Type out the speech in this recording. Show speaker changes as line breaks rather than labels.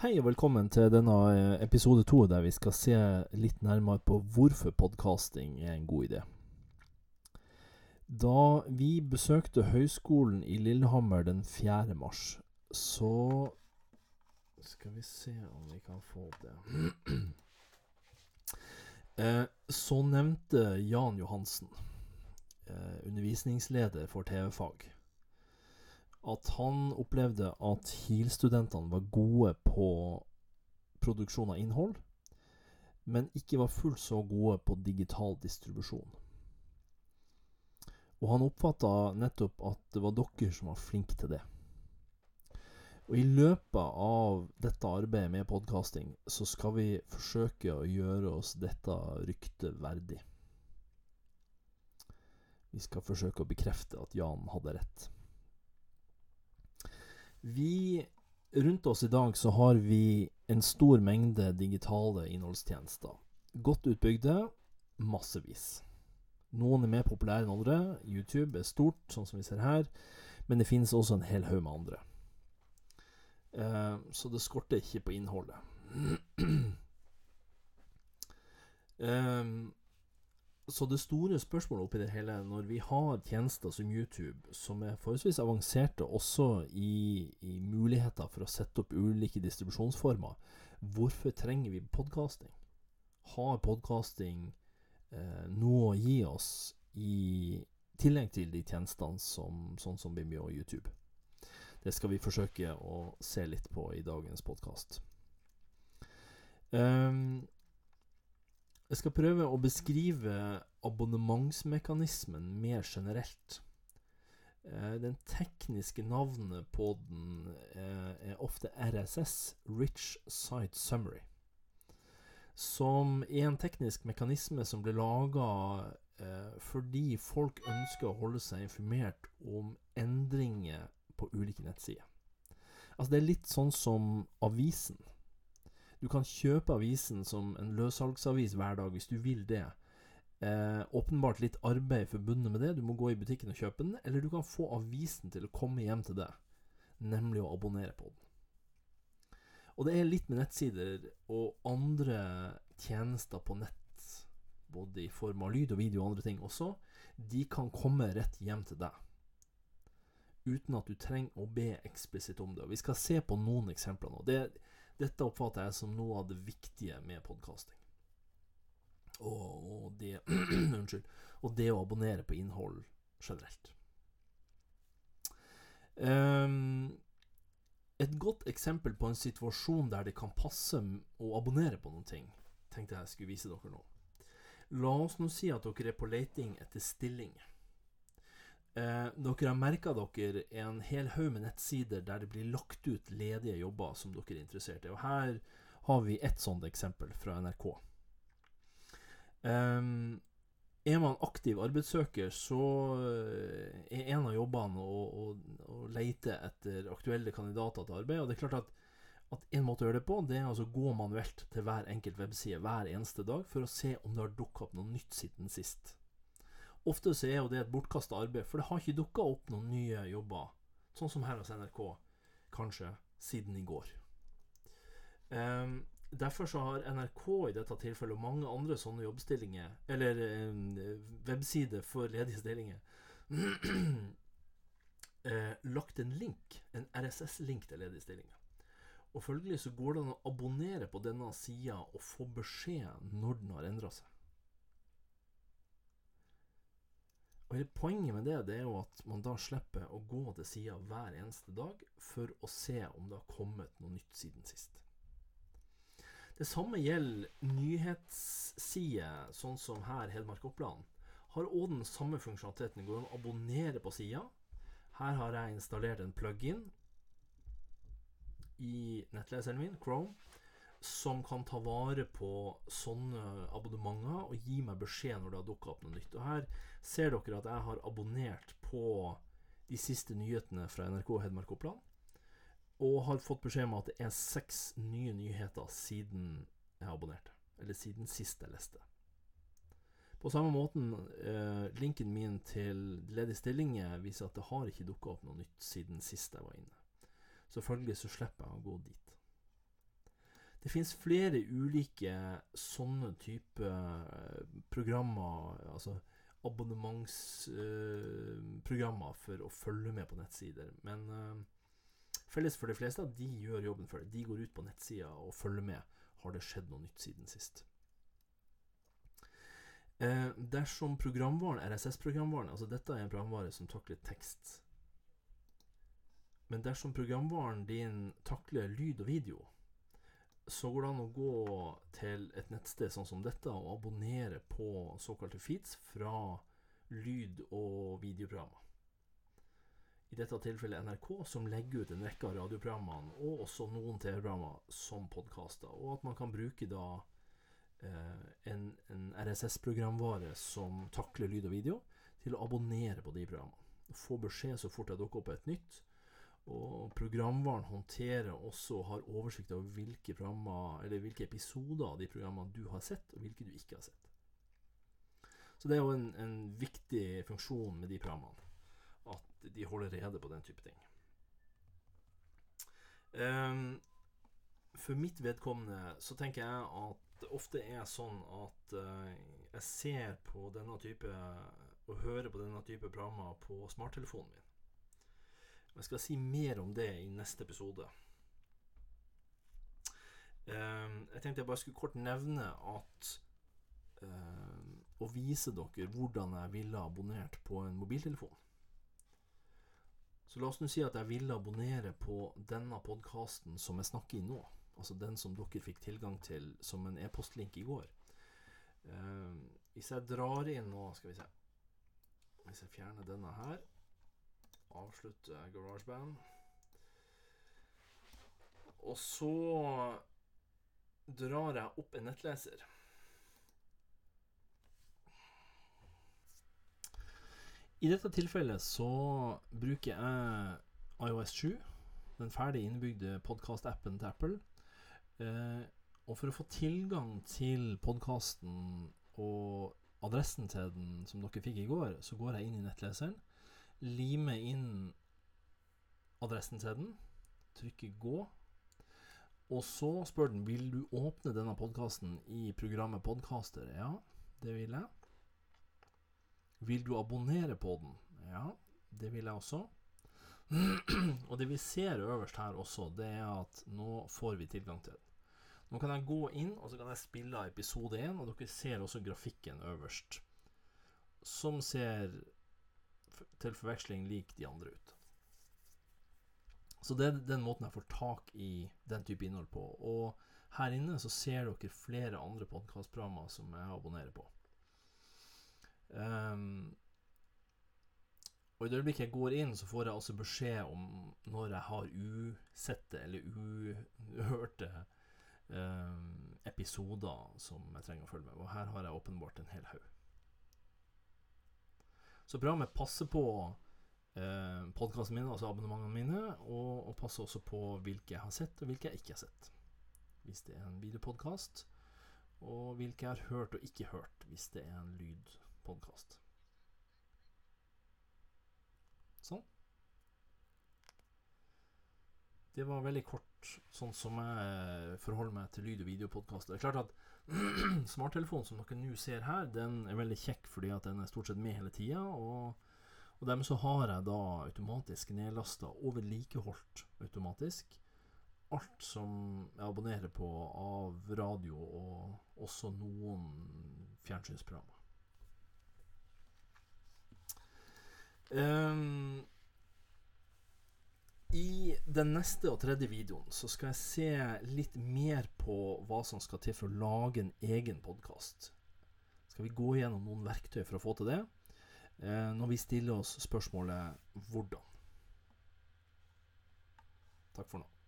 Hei og velkommen til denne eh, episode to, der vi skal se litt nærmere på hvorfor podkasting er en god idé. Da vi besøkte Høgskolen i Lillehammer den 4. mars, så Skal vi se om vi kan få det eh, Så nevnte Jan Johansen, eh, undervisningsleder for TV-fag, at han opplevde at HIL-studentene var gode på produksjon av innhold, men ikke var fullt så gode på digital distribusjon. Og han oppfatta nettopp at det var dere som var flinke til det. Og i løpet av dette arbeidet med podkasting, så skal vi forsøke å gjøre oss dette ryktet verdig. Vi skal forsøke å bekrefte at Jan hadde rett. Vi Rundt oss i dag så har vi en stor mengde digitale innholdstjenester. Godt utbygde, massevis. Noen er mer populære enn andre. YouTube er stort, sånn som vi ser her. Men det finnes også en hel haug med andre. Eh, så det skorter ikke på innholdet. eh, så det store spørsmålet oppi det hele, når vi har tjenester som YouTube, som er forholdsvis avanserte også i, i muligheter for å sette opp ulike distribusjonsformer, hvorfor trenger vi podkasting? Har podkasting eh, noe å gi oss i tillegg til de tjenestene som, sånn som Bimbi og YouTube? Det skal vi forsøke å se litt på i dagens podkast. Um, jeg skal prøve å beskrive abonnementsmekanismen mer generelt. Eh, den tekniske navnet på den eh, er ofte RSS, Rich Site Summary. Som er en teknisk mekanisme som ble laga eh, fordi folk ønsker å holde seg informert om endringer på ulike nettsider. Altså Det er litt sånn som avisen. Du kan kjøpe avisen som en løssalgsavis hver dag hvis du vil det. Eh, åpenbart litt arbeid forbundet med det. Du må gå i butikken og kjøpe den, eller du kan få avisen til å komme hjem til deg, nemlig å abonnere på den. Og det er litt med nettsider og andre tjenester på nett, både i form av lyd og video og andre ting også. De kan komme rett hjem til deg uten at du trenger å be eksplisitt om det. Og vi skal se på noen eksempler nå. Det, dette oppfatter jeg som noe av det viktige med podkasting. Og, og, det Unnskyld. Og det å abonnere på innhold generelt. Um, et godt eksempel på en situasjon der det kan passe å abonnere på noen ting, tenkte jeg skulle vise dere nå. La oss nå si at dere er på leiting etter stillinger. Eh, dere har merka dere en hel haug med nettsider der det blir lagt ut ledige jobber som dere er interessert i. Og Her har vi ett sånt eksempel fra NRK. Eh, er man aktiv arbeidssøker, så eh, er en av jobbene å, å, å, lete etter aktuelle kandidater til arbeid. Og det er klart at, at en måte å gjøre det på, det er altså gå manuelt til hver enkelt webside hver eneste dag for å se om det har dukka opp noe nytt siden sist. Ofte så er jo det et bortkasta arbeid, for det har ikke dukka opp noen nye jobber, sånn som her hos NRK, kanskje siden i går. Um, derfor så har NRK i dette tilfellet og mange andre sånne jobbstillinger, eller um, websider for ledige stillinger, uh, lagt en link, en RSS-link til ledige stillinger. Og følgelig så går det an å abonnere på denne sida og få beskjed når den har endra seg. Og Poenget med det, det er jo at man da slipper å gå til sida hver eneste dag for å se om det har kommet noe nytt siden sist. Det samme gjelder nyhetssider, sånn som her Hedmark Oppland. Har òg den samme funksjonaliteten. Går an å abonnere på sida. Her har jeg installert en plug-in i nettleseren min, Chrome som kan ta vare på sånne abonnementer og gi meg beskjed når det har dukka opp noe nytt. Og Her ser dere at jeg har abonnert på de siste nyhetene fra NRK Hedmark Oppland. Og har fått beskjed om at det er seks nye nyheter siden jeg abonnerte. Eller siden sist jeg leste. På samme måten, eh, linken min til ledige stillinger viser at det har ikke dukka opp noe nytt siden sist jeg var inne. Selvfølgelig så slipper jeg å gå dit. Det finnes flere ulike sånne type eh, programmer, altså abonnementsprogrammer, for å følge med på nettsider. Men uh, felles for de fleste de gjør jobben for det. De går ut på nettsida og følger med. Har det skjedd noe nytt siden sist? Uh, dersom programvaren, RSS-programvaren Altså dette er en programvare som takler tekst. Men dersom programvaren din takler lyd og video, så går det an å gå til et nettsted sånn som dette og abonnere på såkalte feeds fra lyd- og videoprogrammer. I dette tilfellet NRK, som legger ut en rekke av radioprogrammene, og også noen TV-programmer som podkaster. Og at man kan bruke da eh, en, en RSS-programvare som takler lyd og video, til å abonnere på de programmene. Få beskjed så fort det dukker opp et nytt og programvaren håndterer også og har oversikt over hvilke, hvilke episoder av de programmene du har sett, og hvilke du ikke har sett. Så det er jo en, en viktig funksjon med de programmene. At de holder rede på den type ting. Um, for mitt vedkommende så tenker jeg at det ofte er sånn at uh, jeg ser på denne type og hører på denne type programmer på smarttelefonen min. Jeg skal si mer om det i neste episode. Ehm, jeg tenkte jeg bare skulle kort nevne at ehm, Å vise dere hvordan jeg ville abonnert på en mobiltelefon. Så la oss nå si at jeg ville abonnere på denne podkasten som jeg snakker i nå. Altså den som dere fikk tilgang til som en e-postlink i går. Ehm, hvis jeg drar inn nå Skal vi se Hvis jeg fjerner denne her avslutte GarageBand. Og så drar jeg opp en nettleser. I dette tilfellet så bruker jeg iOS 7, den ferdig innebygde podkast-appen til Apple. Eh, og for å få tilgang til podkasten og adressen til den som dere fikk i går, så går jeg inn i nettleseren lime inn adressen til den, trykke 'gå', og så spør den vil du åpne denne podkasten i programmet Podcaster. Ja, det vil jeg. Vil du abonnere på den? Ja, det vil jeg også. og det vi ser øverst her også, det er at nå får vi tilgang til den. Nå kan jeg gå inn og så kan jeg spille episode 1, og dere ser også grafikken øverst. Som ser til forveksling lik de andre ut. Så det er den måten jeg får tak i den type innhold på. Og her inne så ser dere flere andre podkastprogrammer som jeg abonnerer på. Um, og i det øyeblikket jeg går inn, så får jeg også beskjed om når jeg har usette eller uhørte um, episoder som jeg trenger å følge med. Og her har jeg åpenbart en hel haug. Så programmet passer på eh, podkastene mine, altså abonnementene mine, og, og, passer også på hvilke jeg har sett, og hvilke jeg ikke har sett. Hvis det er en videopodkast, og hvilke jeg har hørt og ikke hørt, hvis det er en lydpodkast. Sånn. Det var veldig kort, sånn som jeg forholder meg til lyd- og videopodkaster. Det er klart at smarttelefonen som dere nå ser her, den er veldig kjekk fordi at den er stort sett med hele tida. Og, og dermed så har jeg da automatisk nedlasta og vedlikeholdt automatisk alt som jeg abonnerer på av radio, og også noen fjernsynsprogrammer. Um, i den neste og tredje videoen så skal jeg se litt mer på hva som skal til for å lage en egen podkast. Skal vi gå gjennom noen verktøy for å få til det, eh, når vi stiller oss spørsmålet 'hvordan'? Takk for nå.